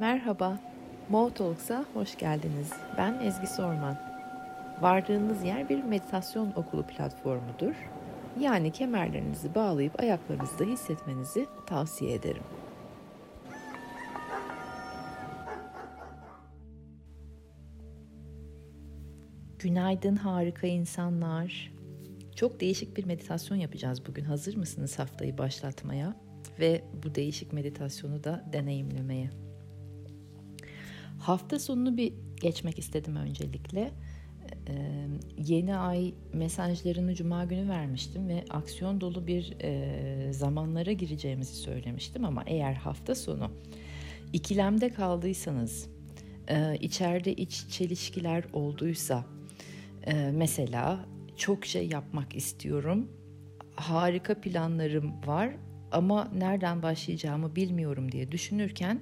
Merhaba, Mo hoş geldiniz. Ben Ezgi Sorman. Vardığınız yer bir meditasyon okulu platformudur. Yani kemerlerinizi bağlayıp ayaklarınızda hissetmenizi tavsiye ederim. Günaydın harika insanlar. Çok değişik bir meditasyon yapacağız bugün. Hazır mısınız haftayı başlatmaya ve bu değişik meditasyonu da deneyimlemeye? Hafta sonunu bir geçmek istedim öncelikle. Ee, yeni ay mesajlarını cuma günü vermiştim ve aksiyon dolu bir e, zamanlara gireceğimizi söylemiştim ama eğer hafta sonu ikilemde kaldıysanız, e, içeride iç çelişkiler olduysa, e, mesela çok şey yapmak istiyorum, harika planlarım var ama nereden başlayacağımı bilmiyorum diye düşünürken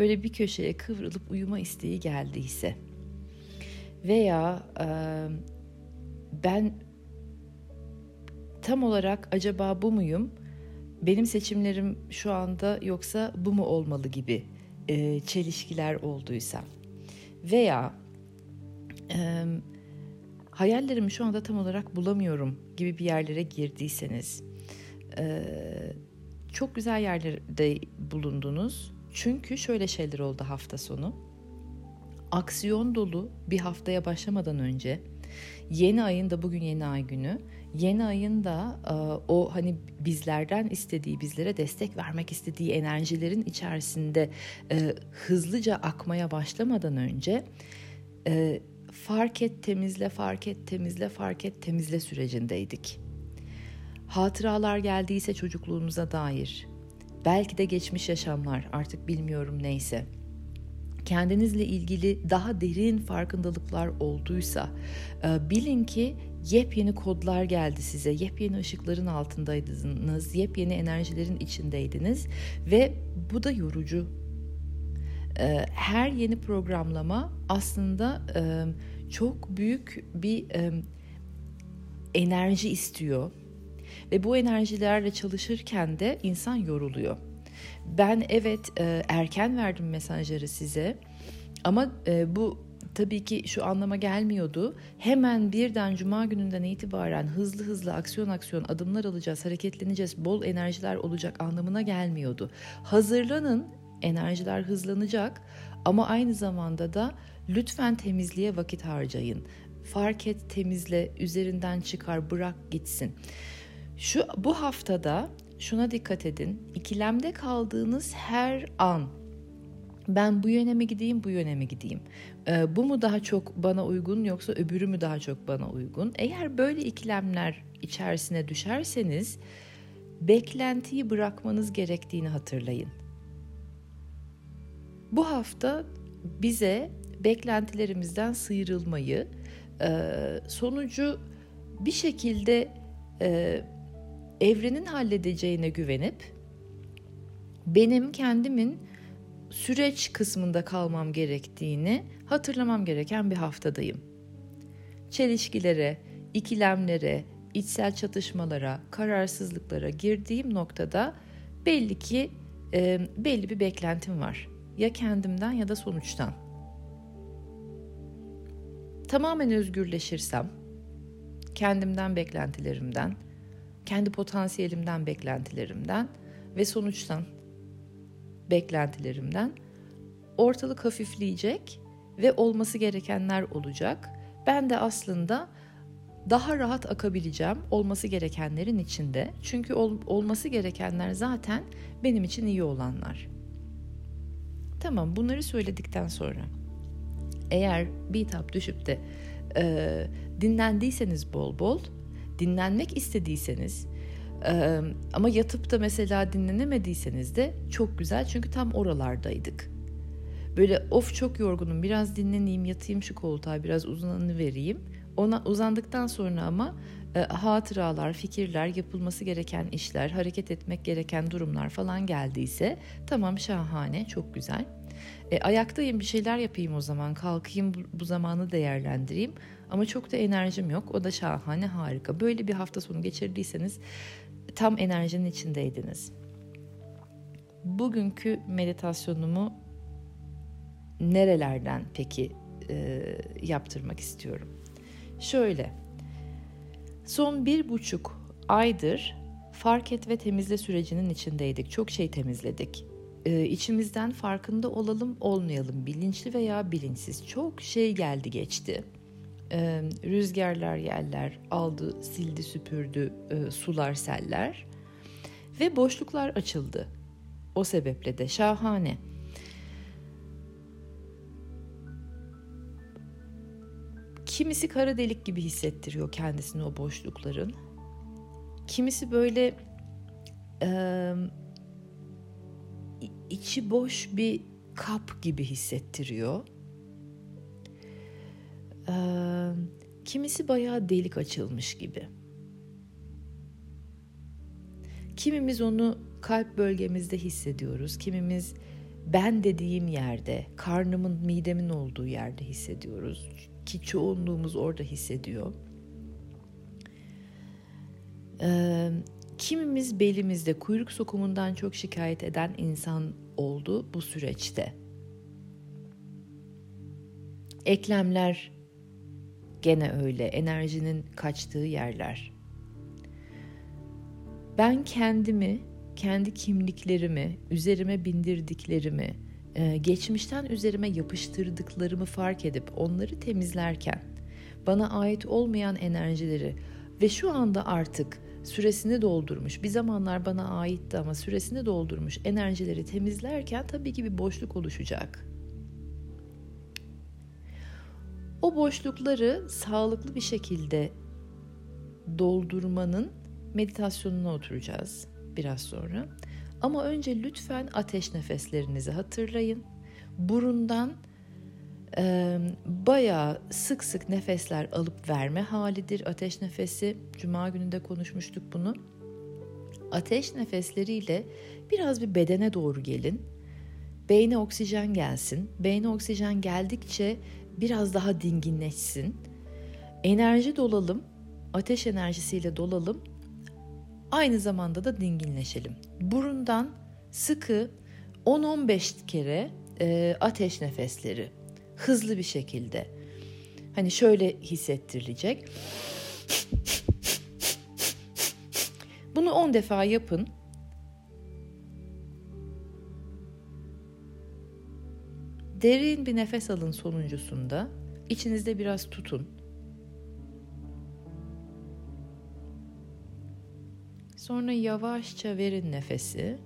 böyle bir köşeye kıvrılıp uyuma isteği geldiyse. Veya e, ben tam olarak acaba bu muyum? Benim seçimlerim şu anda yoksa bu mu olmalı gibi e, çelişkiler olduysa. Veya e, hayallerimi şu anda tam olarak bulamıyorum gibi bir yerlere girdiyseniz e, çok güzel yerlerde bulundunuz çünkü şöyle şeyler oldu hafta sonu. Aksiyon dolu bir haftaya başlamadan önce yeni ayın da bugün yeni ay günü. Yeni ayın da e, o hani bizlerden istediği, bizlere destek vermek istediği enerjilerin içerisinde e, hızlıca akmaya başlamadan önce e, fark et temizle, fark et temizle, fark et temizle sürecindeydik. Hatıralar geldiyse çocukluğumuza dair, belki de geçmiş yaşamlar artık bilmiyorum neyse kendinizle ilgili daha derin farkındalıklar olduysa e, bilin ki yepyeni kodlar geldi size. Yepyeni ışıkların altındaydınız, yepyeni enerjilerin içindeydiniz ve bu da yorucu. E, her yeni programlama aslında e, çok büyük bir enerji istiyor ve bu enerjilerle çalışırken de insan yoruluyor. Ben evet e, erken verdim mesajları size ama e, bu tabii ki şu anlama gelmiyordu. Hemen birden cuma gününden itibaren hızlı hızlı aksiyon aksiyon adımlar alacağız, hareketleneceğiz, bol enerjiler olacak anlamına gelmiyordu. Hazırlanın, enerjiler hızlanacak ama aynı zamanda da lütfen temizliğe vakit harcayın. Fark et, temizle, üzerinden çıkar, bırak gitsin. Şu bu haftada şuna dikkat edin. İkilemde kaldığınız her an ben bu yöne mi gideyim, bu yöne mi gideyim? Ee, bu mu daha çok bana uygun yoksa öbürü mü daha çok bana uygun? Eğer böyle ikilemler içerisine düşerseniz beklentiyi bırakmanız gerektiğini hatırlayın. Bu hafta bize beklentilerimizden sıyrılmayı, e, sonucu bir şekilde e, evrenin halledeceğine güvenip benim kendimin süreç kısmında kalmam gerektiğini hatırlamam gereken bir haftadayım. Çelişkilere, ikilemlere, içsel çatışmalara, kararsızlıklara girdiğim noktada belli ki e, belli bir beklentim var. Ya kendimden ya da sonuçtan. Tamamen özgürleşirsem, kendimden beklentilerimden, kendi potansiyelimden, beklentilerimden ve sonuçtan beklentilerimden ortalık hafifleyecek ve olması gerekenler olacak. Ben de aslında daha rahat akabileceğim olması gerekenlerin içinde. Çünkü ol, olması gerekenler zaten benim için iyi olanlar. Tamam bunları söyledikten sonra eğer bir tap düşüp de e, dinlendiyseniz bol bol dinlenmek istediyseniz e, ama yatıp da mesela dinlenemediyseniz de çok güzel çünkü tam oralardaydık. Böyle of çok yorgunum biraz dinleneyim yatayım şu koltuğa biraz uzananı vereyim. Ona uzandıktan sonra ama e, hatıralar, fikirler, yapılması gereken işler, hareket etmek gereken durumlar falan geldiyse tamam şahane, çok güzel. E, ayaktayım bir şeyler yapayım o zaman kalkayım bu, bu zamanı değerlendireyim ama çok da enerjim yok o da şahane harika böyle bir hafta sonu geçirdiyseniz tam enerjinin içindeydiniz bugünkü meditasyonumu nerelerden peki e, yaptırmak istiyorum? Şöyle, son bir buçuk aydır fark et ve temizle sürecinin içindeydik. Çok şey temizledik. Ee, içimizden farkında olalım olmayalım bilinçli veya bilinçsiz çok şey geldi geçti. Ee, rüzgarlar yerler aldı sildi süpürdü e, sular seller ve boşluklar açıldı. O sebeple de şahane. Kimisi kara delik gibi hissettiriyor kendisini o boşlukların. Kimisi böyle e, içi boş bir kap gibi hissettiriyor. E, kimisi bayağı delik açılmış gibi. Kimimiz onu kalp bölgemizde hissediyoruz. Kimimiz ben dediğim yerde, karnımın, midemin olduğu yerde hissediyoruz. Ki çoğunluğumuz orada hissediyor. Ee, kimimiz belimizde kuyruk sokumundan çok şikayet eden insan oldu bu süreçte. Eklemler gene öyle, enerjinin kaçtığı yerler. Ben kendimi, kendi kimliklerimi, üzerime bindirdiklerimi, e, geçmişten üzerime yapıştırdıklarımı fark edip onları temizlerken bana ait olmayan enerjileri ve şu anda artık süresini doldurmuş, bir zamanlar bana aitti ama süresini doldurmuş enerjileri temizlerken tabii ki bir boşluk oluşacak. O boşlukları sağlıklı bir şekilde doldurmanın meditasyonuna oturacağız biraz sonra. Ama önce lütfen ateş nefeslerinizi hatırlayın. Burundan e, bayağı sık sık nefesler alıp verme halidir ateş nefesi. Cuma gününde konuşmuştuk bunu. Ateş nefesleriyle biraz bir bedene doğru gelin. Beyne oksijen gelsin. Beyne oksijen geldikçe biraz daha dinginleşsin. Enerji dolalım. Ateş enerjisiyle dolalım. Aynı zamanda da dinginleşelim. Burundan sıkı 10-15 kere e, ateş nefesleri hızlı bir şekilde. Hani şöyle hissettirilecek. Bunu 10 defa yapın. Derin bir nefes alın sonuncusunda. İçinizde biraz tutun. Sonra yavaşça verin nefesi.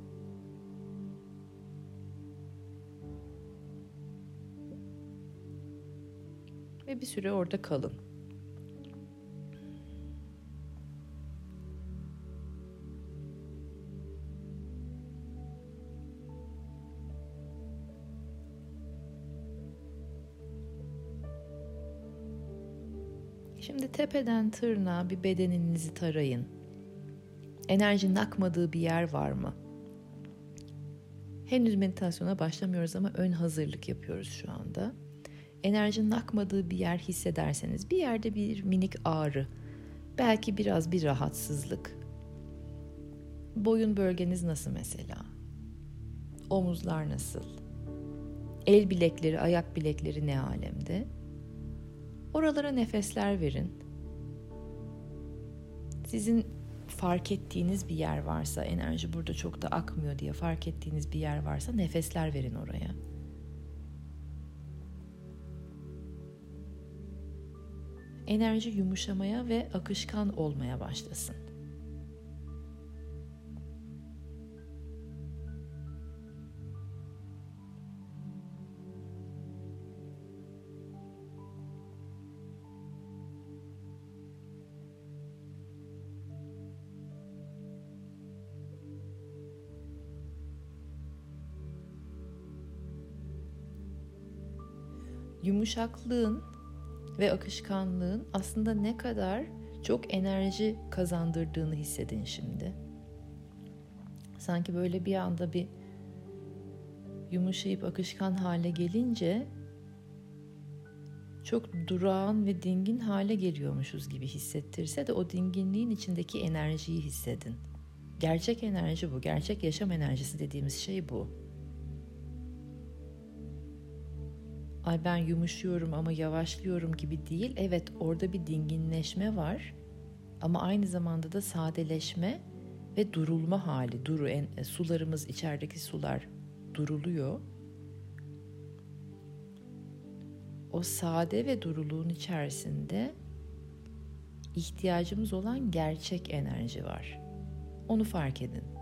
Ve bir süre orada kalın. Tepeden tırnağa bir bedeninizi tarayın. Enerjinin akmadığı bir yer var mı? Henüz meditasyona başlamıyoruz ama ön hazırlık yapıyoruz şu anda. Enerjinin akmadığı bir yer hissederseniz bir yerde bir minik ağrı, belki biraz bir rahatsızlık. Boyun bölgeniz nasıl mesela? Omuzlar nasıl? El bilekleri, ayak bilekleri ne alemde? Oralara nefesler verin. Sizin fark ettiğiniz bir yer varsa, enerji burada çok da akmıyor diye fark ettiğiniz bir yer varsa nefesler verin oraya. Enerji yumuşamaya ve akışkan olmaya başlasın. Yumuşaklığın ve akışkanlığın aslında ne kadar çok enerji kazandırdığını hissedin şimdi. Sanki böyle bir anda bir yumuşayıp akışkan hale gelince çok durağan ve dingin hale geliyormuşuz gibi hissettirse de o dinginliğin içindeki enerjiyi hissedin. Gerçek enerji bu. Gerçek yaşam enerjisi dediğimiz şey bu. Ay ben yumuşuyorum ama yavaşlıyorum gibi değil. Evet orada bir dinginleşme var ama aynı zamanda da sadeleşme ve durulma hali. Duru en, e, sularımız içerideki sular duruluyor. O sade ve duruluğun içerisinde ihtiyacımız olan gerçek enerji var. Onu fark edin.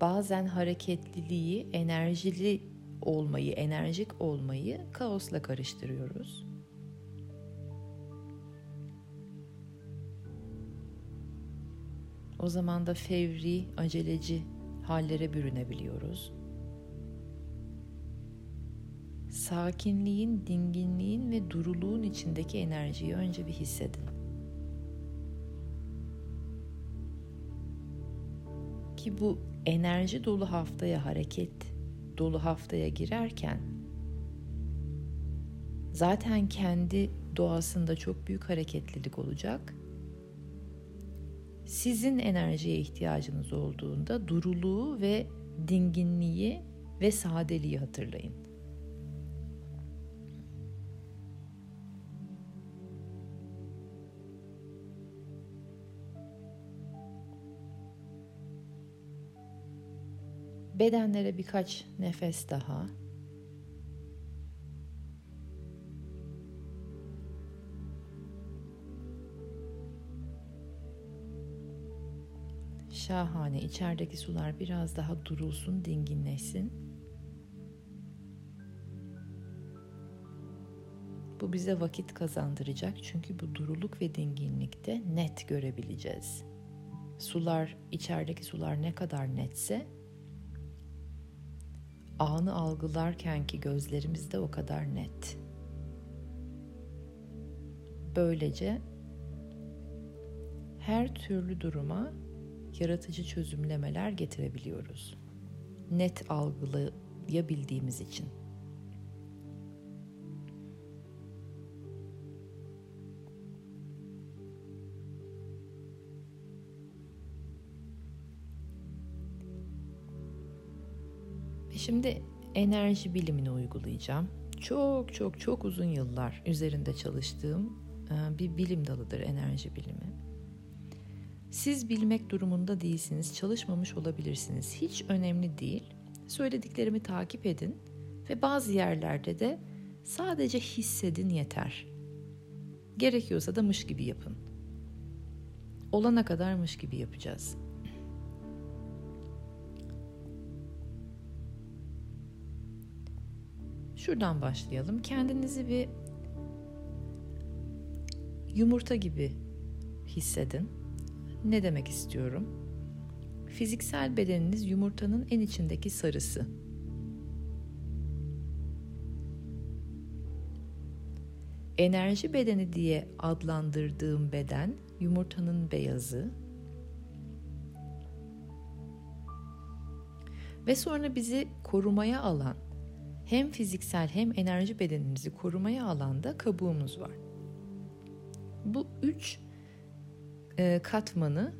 Bazen hareketliliği, enerjili olmayı, enerjik olmayı kaosla karıştırıyoruz. O zaman da fevri, aceleci hallere bürünebiliyoruz. Sakinliğin, dinginliğin ve duruluğun içindeki enerjiyi önce bir hissedin. Ki bu enerji dolu haftaya hareket dolu haftaya girerken zaten kendi doğasında çok büyük hareketlilik olacak sizin enerjiye ihtiyacınız olduğunda duruluğu ve dinginliği ve sadeliği hatırlayın. Bedenlere birkaç nefes daha Şahane. İçerideki sular biraz daha durulsun, dinginleşsin. Bu bize vakit kazandıracak çünkü bu duruluk ve dinginlikte net görebileceğiz. Sular, içerideki sular ne kadar netse anı algılarken ki gözlerimiz de o kadar net. Böylece her türlü duruma yaratıcı çözümlemeler getirebiliyoruz. Net algılayabildiğimiz için. Şimdi enerji bilimini uygulayacağım. Çok çok çok uzun yıllar üzerinde çalıştığım e, bir bilim dalıdır enerji bilimi. Siz bilmek durumunda değilsiniz, çalışmamış olabilirsiniz. Hiç önemli değil. Söylediklerimi takip edin ve bazı yerlerde de sadece hissedin yeter. Gerekiyorsa da mış gibi yapın. Olana kadar mış gibi yapacağız. Şuradan başlayalım. Kendinizi bir yumurta gibi hissedin. Ne demek istiyorum? Fiziksel bedeniniz yumurtanın en içindeki sarısı. Enerji bedeni diye adlandırdığım beden yumurtanın beyazı. Ve sonra bizi korumaya alan hem fiziksel hem enerji bedenimizi korumaya alan da kabuğumuz var. Bu üç e, katmanı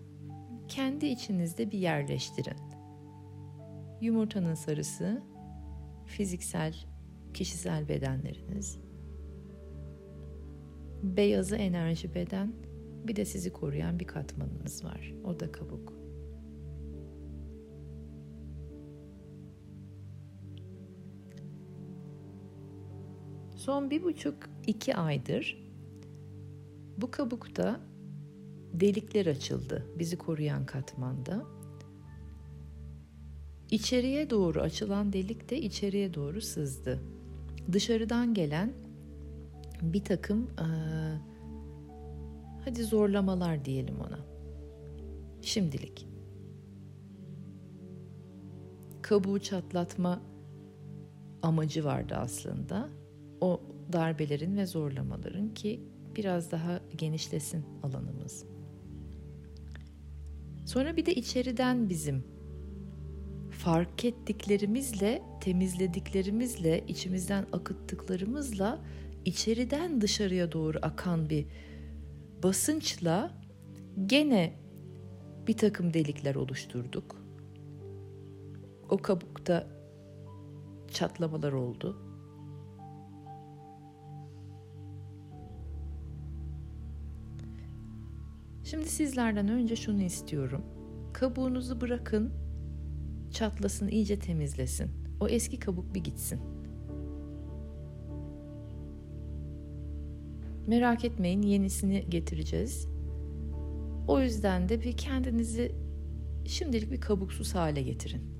kendi içinizde bir yerleştirin. Yumurtanın sarısı, fiziksel, kişisel bedenleriniz, beyazı enerji beden, bir de sizi koruyan bir katmanınız var. O da kabuk. Son bir buçuk iki aydır bu kabukta delikler açıldı bizi koruyan katmanda. İçeriye doğru açılan delik de içeriye doğru sızdı. Dışarıdan gelen bir takım e, hadi zorlamalar diyelim ona. Şimdilik. Kabuğu çatlatma amacı vardı aslında. Darbelerin ve zorlamaların ki biraz daha genişlesin alanımız. Sonra bir de içeriden bizim fark ettiklerimizle, temizlediklerimizle, içimizden akıttıklarımızla içeriden dışarıya doğru akan bir basınçla Gene bir takım delikler oluşturduk. O kabukta çatlamalar oldu. Şimdi sizlerden önce şunu istiyorum. Kabuğunuzu bırakın, çatlasın, iyice temizlesin. O eski kabuk bir gitsin. Merak etmeyin, yenisini getireceğiz. O yüzden de bir kendinizi şimdilik bir kabuksuz hale getirin.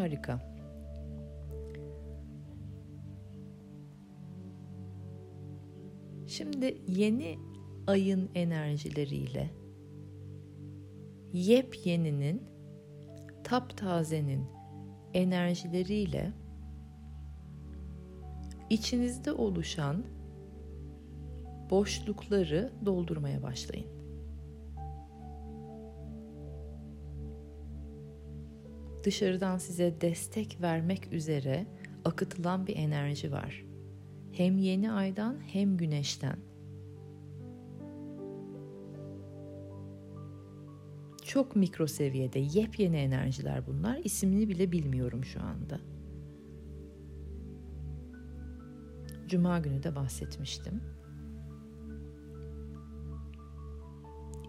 Harika. Şimdi yeni ayın enerjileriyle yepyeninin taptazenin enerjileriyle içinizde oluşan boşlukları doldurmaya başlayın. Dışarıdan size destek vermek üzere akıtılan bir enerji var. Hem yeni aydan hem güneşten. Çok mikro seviyede yepyeni enerjiler bunlar. İsmini bile bilmiyorum şu anda. Cuma günü de bahsetmiştim.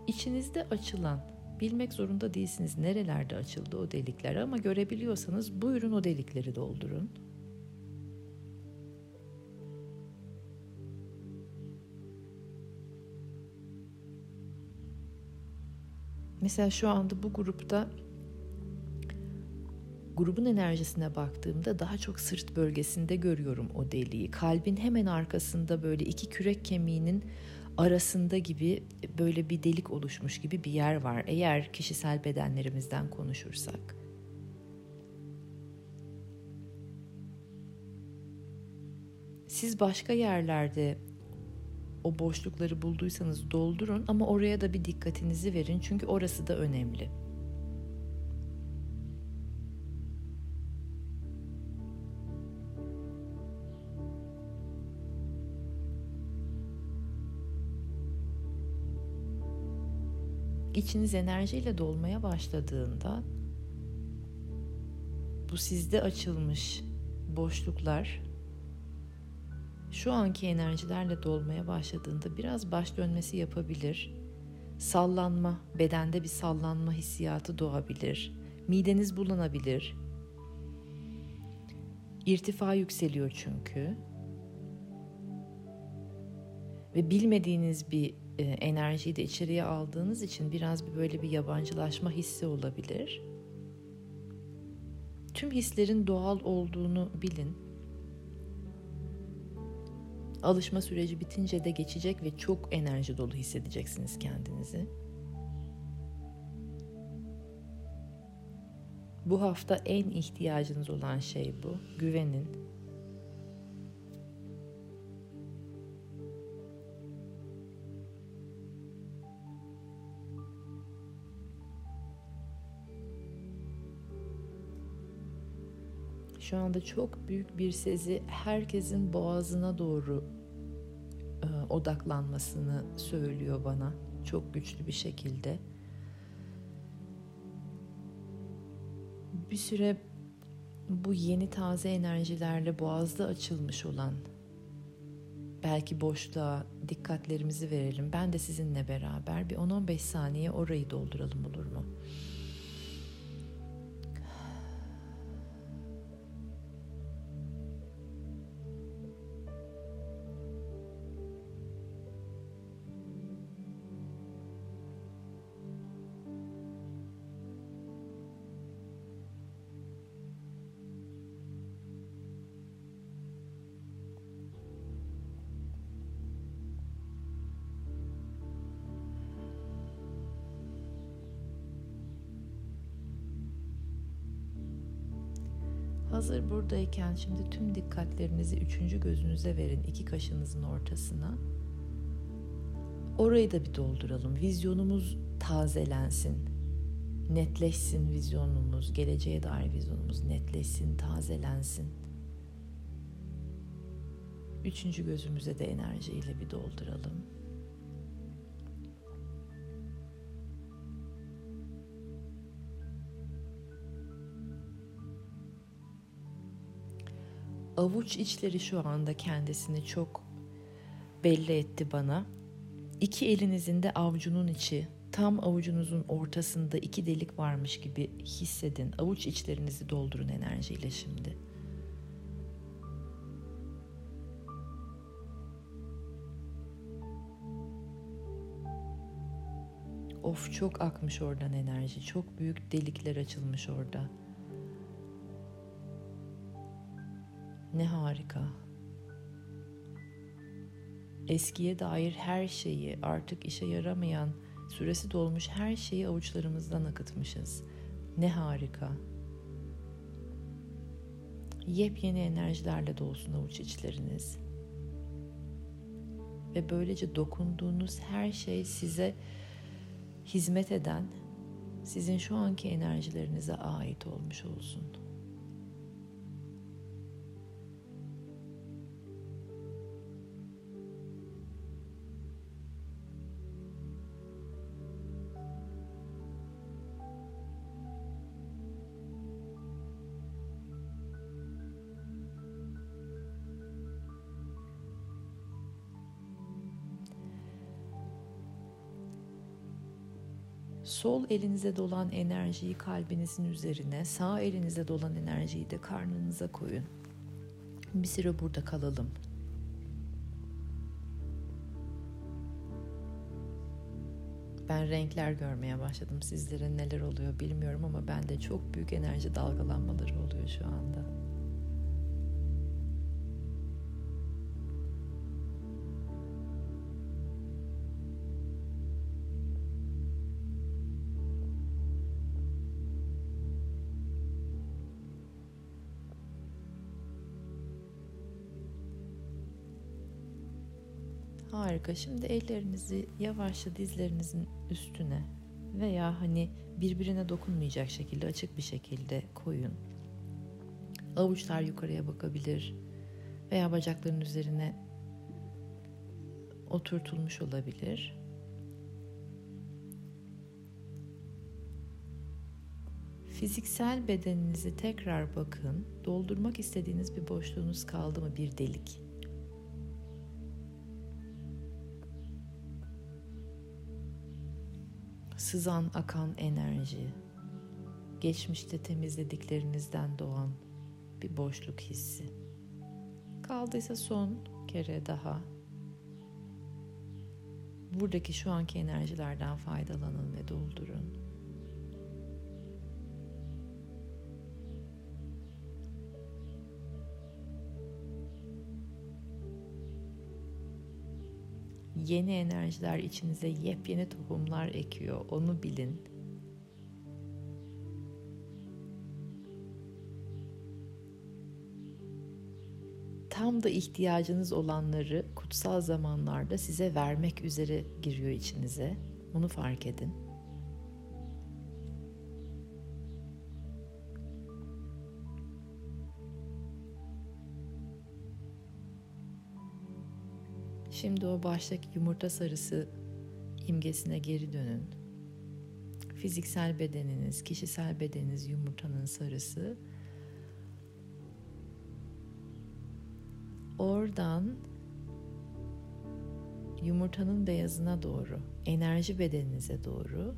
İçinizde açılan Bilmek zorunda değilsiniz nerelerde açıldı o delikler ama görebiliyorsanız buyurun o delikleri doldurun. Mesela şu anda bu grupta grubun enerjisine baktığımda daha çok sırt bölgesinde görüyorum o deliği. Kalbin hemen arkasında böyle iki kürek kemiğinin arasında gibi böyle bir delik oluşmuş gibi bir yer var. Eğer kişisel bedenlerimizden konuşursak. Siz başka yerlerde o boşlukları bulduysanız doldurun ama oraya da bir dikkatinizi verin çünkü orası da önemli. İçiniz enerjiyle dolmaya başladığında bu sizde açılmış boşluklar şu anki enerjilerle dolmaya başladığında biraz baş dönmesi yapabilir. Sallanma, bedende bir sallanma hissiyatı doğabilir. Mideniz bulanabilir. İrtifa yükseliyor çünkü. Ve bilmediğiniz bir enerjiyi de içeriye aldığınız için biraz bir böyle bir yabancılaşma hissi olabilir. Tüm hislerin doğal olduğunu bilin. Alışma süreci bitince de geçecek ve çok enerji dolu hissedeceksiniz kendinizi. Bu hafta en ihtiyacınız olan şey bu. Güvenin, şu anda çok büyük bir sezi herkesin boğazına doğru e, odaklanmasını söylüyor bana çok güçlü bir şekilde. Bir süre bu yeni taze enerjilerle boğazda açılmış olan belki boşluğa dikkatlerimizi verelim. Ben de sizinle beraber bir 10-15 saniye orayı dolduralım olur mu? Buradayken şimdi tüm dikkatlerinizi üçüncü gözünüze verin iki kaşınızın ortasına. Orayı da bir dolduralım. Vizyonumuz tazelensin. Netleşsin vizyonumuz, geleceğe dair vizyonumuz netleşsin, tazelensin. Üçüncü gözümüze de enerjiyle bir dolduralım. Avuç içleri şu anda kendisini çok belli etti bana. İki elinizin de avucunun içi, tam avucunuzun ortasında iki delik varmış gibi hissedin. Avuç içlerinizi doldurun enerjiyle şimdi. Of çok akmış oradan enerji. Çok büyük delikler açılmış orada. Ne harika. Eskiye dair her şeyi, artık işe yaramayan, süresi dolmuş her şeyi avuçlarımızdan akıtmışız. Ne harika. Yepyeni enerjilerle dolsun avuç içleriniz. Ve böylece dokunduğunuz her şey size hizmet eden, sizin şu anki enerjilerinize ait olmuş olsun.'' Sol elinize dolan enerjiyi kalbinizin üzerine, sağ elinize dolan enerjiyi de karnınıza koyun. Bir süre burada kalalım. Ben renkler görmeye başladım. Sizlere neler oluyor bilmiyorum ama bende çok büyük enerji dalgalanmaları oluyor şu anda. Harika. Şimdi ellerinizi yavaşça dizlerinizin üstüne veya hani birbirine dokunmayacak şekilde açık bir şekilde koyun. Avuçlar yukarıya bakabilir veya bacakların üzerine oturtulmuş olabilir. Fiziksel bedeninizi tekrar bakın. Doldurmak istediğiniz bir boşluğunuz kaldı mı? Bir delik. Sızan akan enerji, geçmişte temizlediklerinizden doğan bir boşluk hissi. Kaldıysa son kere daha buradaki şu anki enerjilerden faydalanın ve doldurun. Yeni enerjiler içinize yepyeni tohumlar ekiyor. Onu bilin. Tam da ihtiyacınız olanları kutsal zamanlarda size vermek üzere giriyor içinize. Onu fark edin. Şimdi o baştaki yumurta sarısı imgesine geri dönün. Fiziksel bedeniniz, kişisel bedeniniz yumurtanın sarısı. Oradan yumurtanın beyazına doğru, enerji bedeninize doğru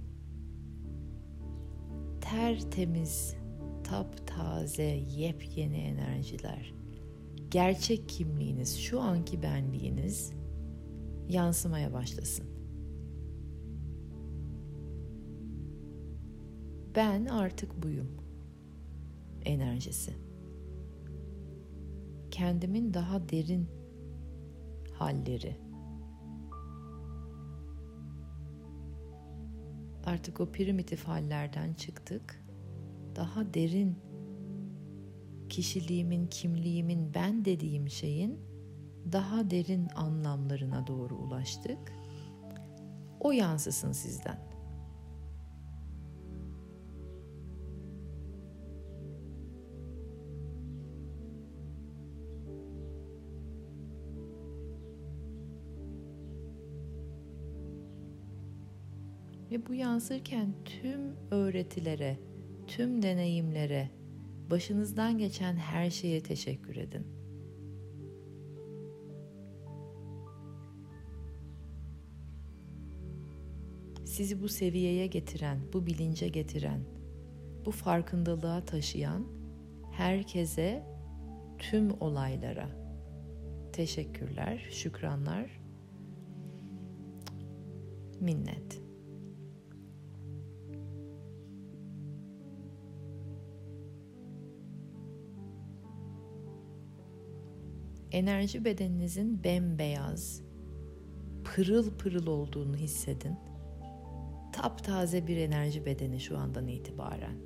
tertemiz, taptaze, yepyeni enerjiler. Gerçek kimliğiniz, şu anki benliğiniz yansımaya başlasın. Ben artık buyum enerjisi. Kendimin daha derin halleri. Artık o primitif hallerden çıktık. Daha derin kişiliğimin, kimliğimin, ben dediğim şeyin daha derin anlamlarına doğru ulaştık. O yansısın sizden. Ve bu yansırken tüm öğretilere, tüm deneyimlere, başınızdan geçen her şeye teşekkür edin. Sizi bu seviyeye getiren, bu bilince getiren, bu farkındalığa taşıyan herkese, tüm olaylara teşekkürler, şükranlar, minnet. enerji bedeninizin bembeyaz, pırıl pırıl olduğunu hissedin. Taptaze bir enerji bedeni şu andan itibaren.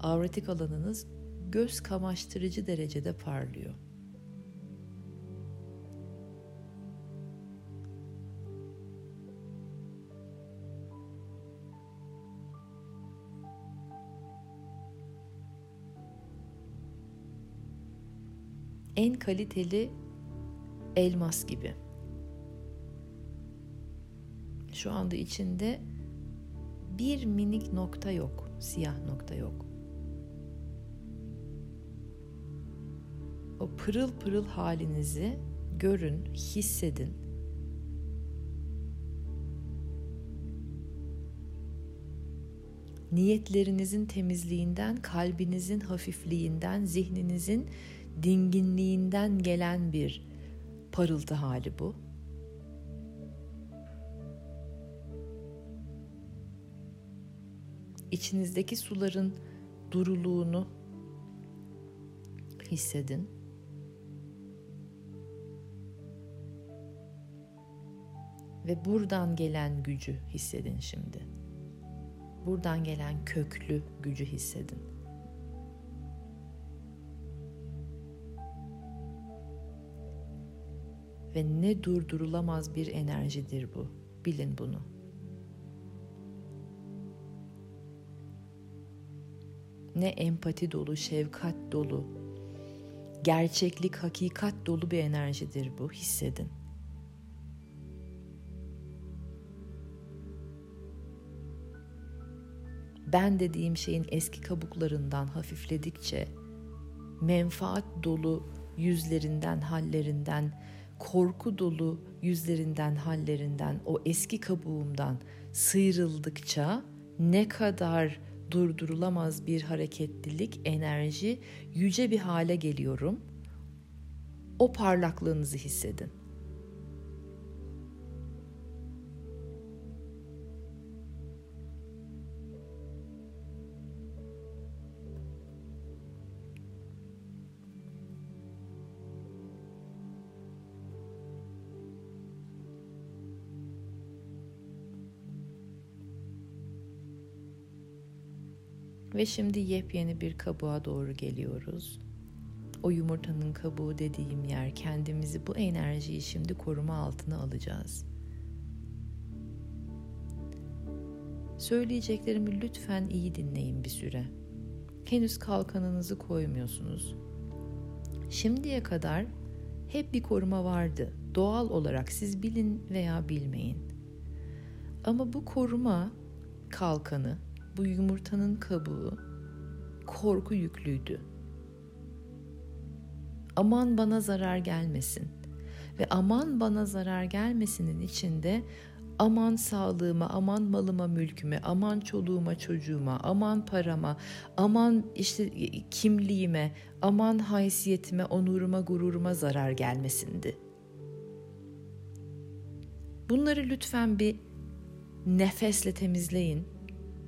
Avretik alanınız göz kamaştırıcı derecede parlıyor. en kaliteli elmas gibi. Şu anda içinde bir minik nokta yok, siyah nokta yok. O pırıl pırıl halinizi görün, hissedin. Niyetlerinizin temizliğinden, kalbinizin hafifliğinden, zihninizin dinginliğinden gelen bir parıltı hali bu. İçinizdeki suların duruluğunu hissedin. Ve buradan gelen gücü hissedin şimdi. Buradan gelen köklü gücü hissedin. ve ne durdurulamaz bir enerjidir bu. Bilin bunu. Ne empati dolu, şefkat dolu, gerçeklik, hakikat dolu bir enerjidir bu. Hissedin. Ben dediğim şeyin eski kabuklarından hafifledikçe menfaat dolu yüzlerinden, hallerinden, korku dolu yüzlerinden, hallerinden, o eski kabuğumdan sıyrıldıkça ne kadar durdurulamaz bir hareketlilik, enerji, yüce bir hale geliyorum. O parlaklığınızı hissedin. Ve şimdi yepyeni bir kabuğa doğru geliyoruz. O yumurtanın kabuğu dediğim yer kendimizi bu enerjiyi şimdi koruma altına alacağız. Söyleyeceklerimi lütfen iyi dinleyin bir süre. Henüz kalkanınızı koymuyorsunuz. Şimdiye kadar hep bir koruma vardı. Doğal olarak siz bilin veya bilmeyin. Ama bu koruma kalkanı bu yumurtanın kabuğu korku yüklüydü. Aman bana zarar gelmesin ve aman bana zarar gelmesinin içinde aman sağlığıma, aman malıma, mülküme, aman çoluğuma, çocuğuma, aman parama, aman işte kimliğime, aman haysiyetime, onuruma, gururuma zarar gelmesindi. Bunları lütfen bir nefesle temizleyin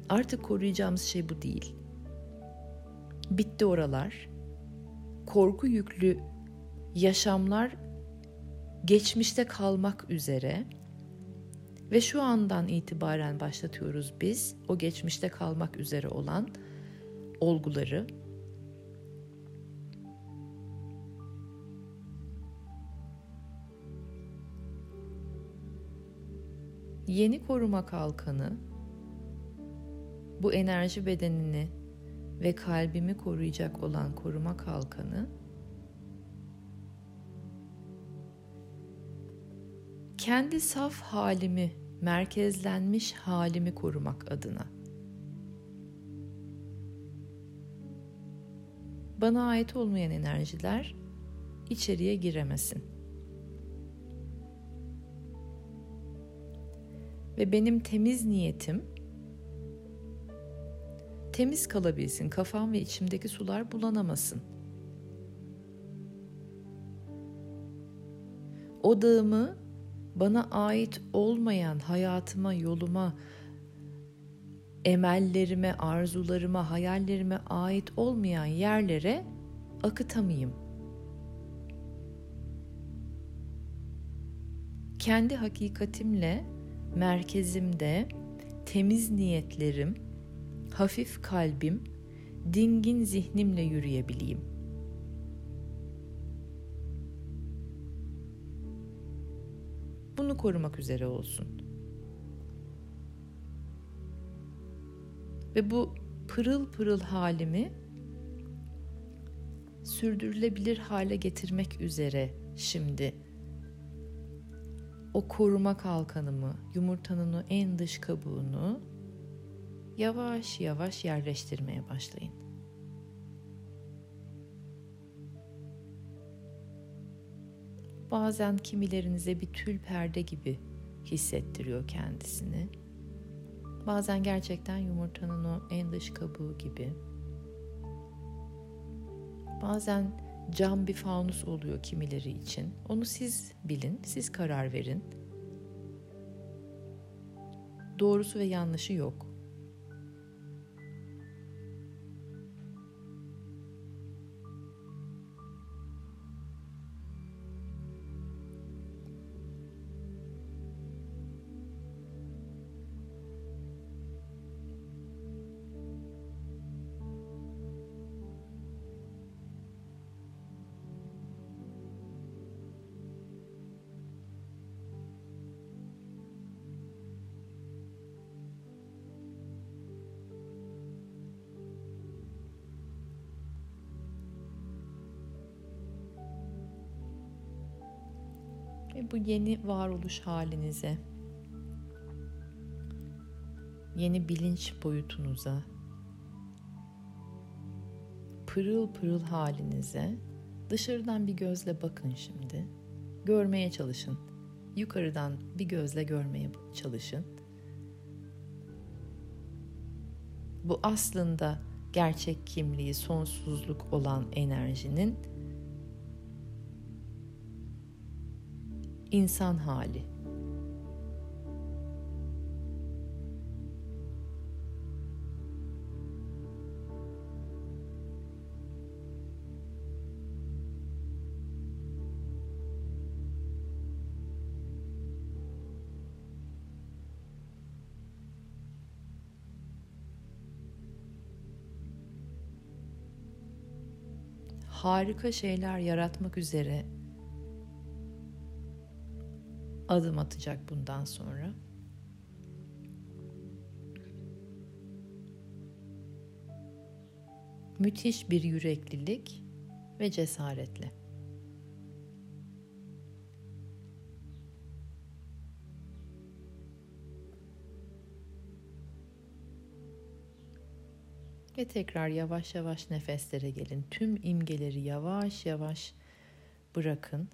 Artık koruyacağımız şey bu değil. Bitti oralar. Korku yüklü yaşamlar geçmişte kalmak üzere ve şu andan itibaren başlatıyoruz biz o geçmişte kalmak üzere olan olguları Yeni koruma kalkanı bu enerji bedenini ve kalbimi koruyacak olan koruma kalkanı kendi saf halimi, merkezlenmiş halimi korumak adına. Bana ait olmayan enerjiler içeriye giremesin. Ve benim temiz niyetim temiz kalabilsin, kafam ve içimdeki sular bulanamasın. Odağımı bana ait olmayan hayatıma, yoluma, emellerime, arzularıma, hayallerime ait olmayan yerlere akıtamayayım. Kendi hakikatimle merkezimde temiz niyetlerim, hafif kalbim, dingin zihnimle yürüyebileyim.'' bunu korumak üzere olsun. Ve bu pırıl pırıl halimi sürdürülebilir hale getirmek üzere şimdi o koruma kalkanımı, yumurtanın o en dış kabuğunu yavaş yavaş yerleştirmeye başlayın. Bazen kimilerinize bir tül perde gibi hissettiriyor kendisini. Bazen gerçekten yumurtanın o en dış kabuğu gibi. Bazen cam bir fanus oluyor kimileri için. Onu siz bilin, siz karar verin. Doğrusu ve yanlışı yok. Bu yeni varoluş halinize, yeni bilinç boyutunuza, pırıl pırıl halinize dışarıdan bir gözle bakın şimdi. Görmeye çalışın. Yukarıdan bir gözle görmeye çalışın. Bu aslında gerçek kimliği, sonsuzluk olan enerjinin insan hali. harika şeyler yaratmak üzere adım atacak bundan sonra. Müthiş bir yüreklilik ve cesaretle. Ve tekrar yavaş yavaş nefeslere gelin. Tüm imgeleri yavaş yavaş bırakın.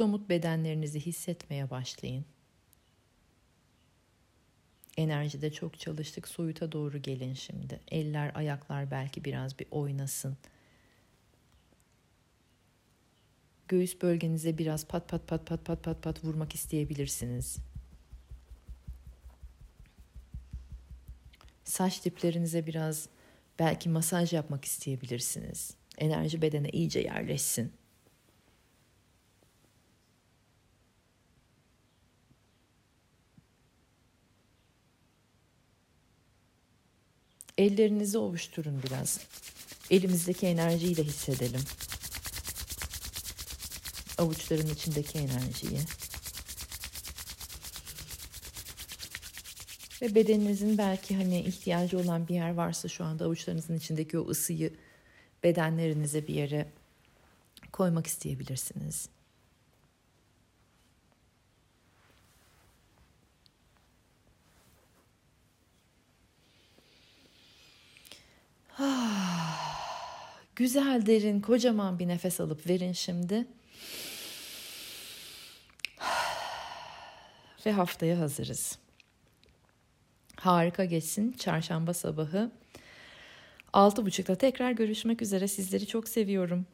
Somut bedenlerinizi hissetmeye başlayın. Enerjide çok çalıştık. Soyuta doğru gelin şimdi. Eller, ayaklar belki biraz bir oynasın. Göğüs bölgenize biraz pat pat pat pat pat pat pat vurmak isteyebilirsiniz. Saç diplerinize biraz belki masaj yapmak isteyebilirsiniz. Enerji bedene iyice yerleşsin. Ellerinizi ovuşturun biraz. Elimizdeki enerjiyi de hissedelim. Avuçların içindeki enerjiyi. Ve bedeninizin belki hani ihtiyacı olan bir yer varsa şu anda avuçlarınızın içindeki o ısıyı bedenlerinize bir yere koymak isteyebilirsiniz. Güzel derin kocaman bir nefes alıp verin şimdi. Ve haftaya hazırız. Harika geçsin çarşamba sabahı. Altı buçukta tekrar görüşmek üzere. Sizleri çok seviyorum.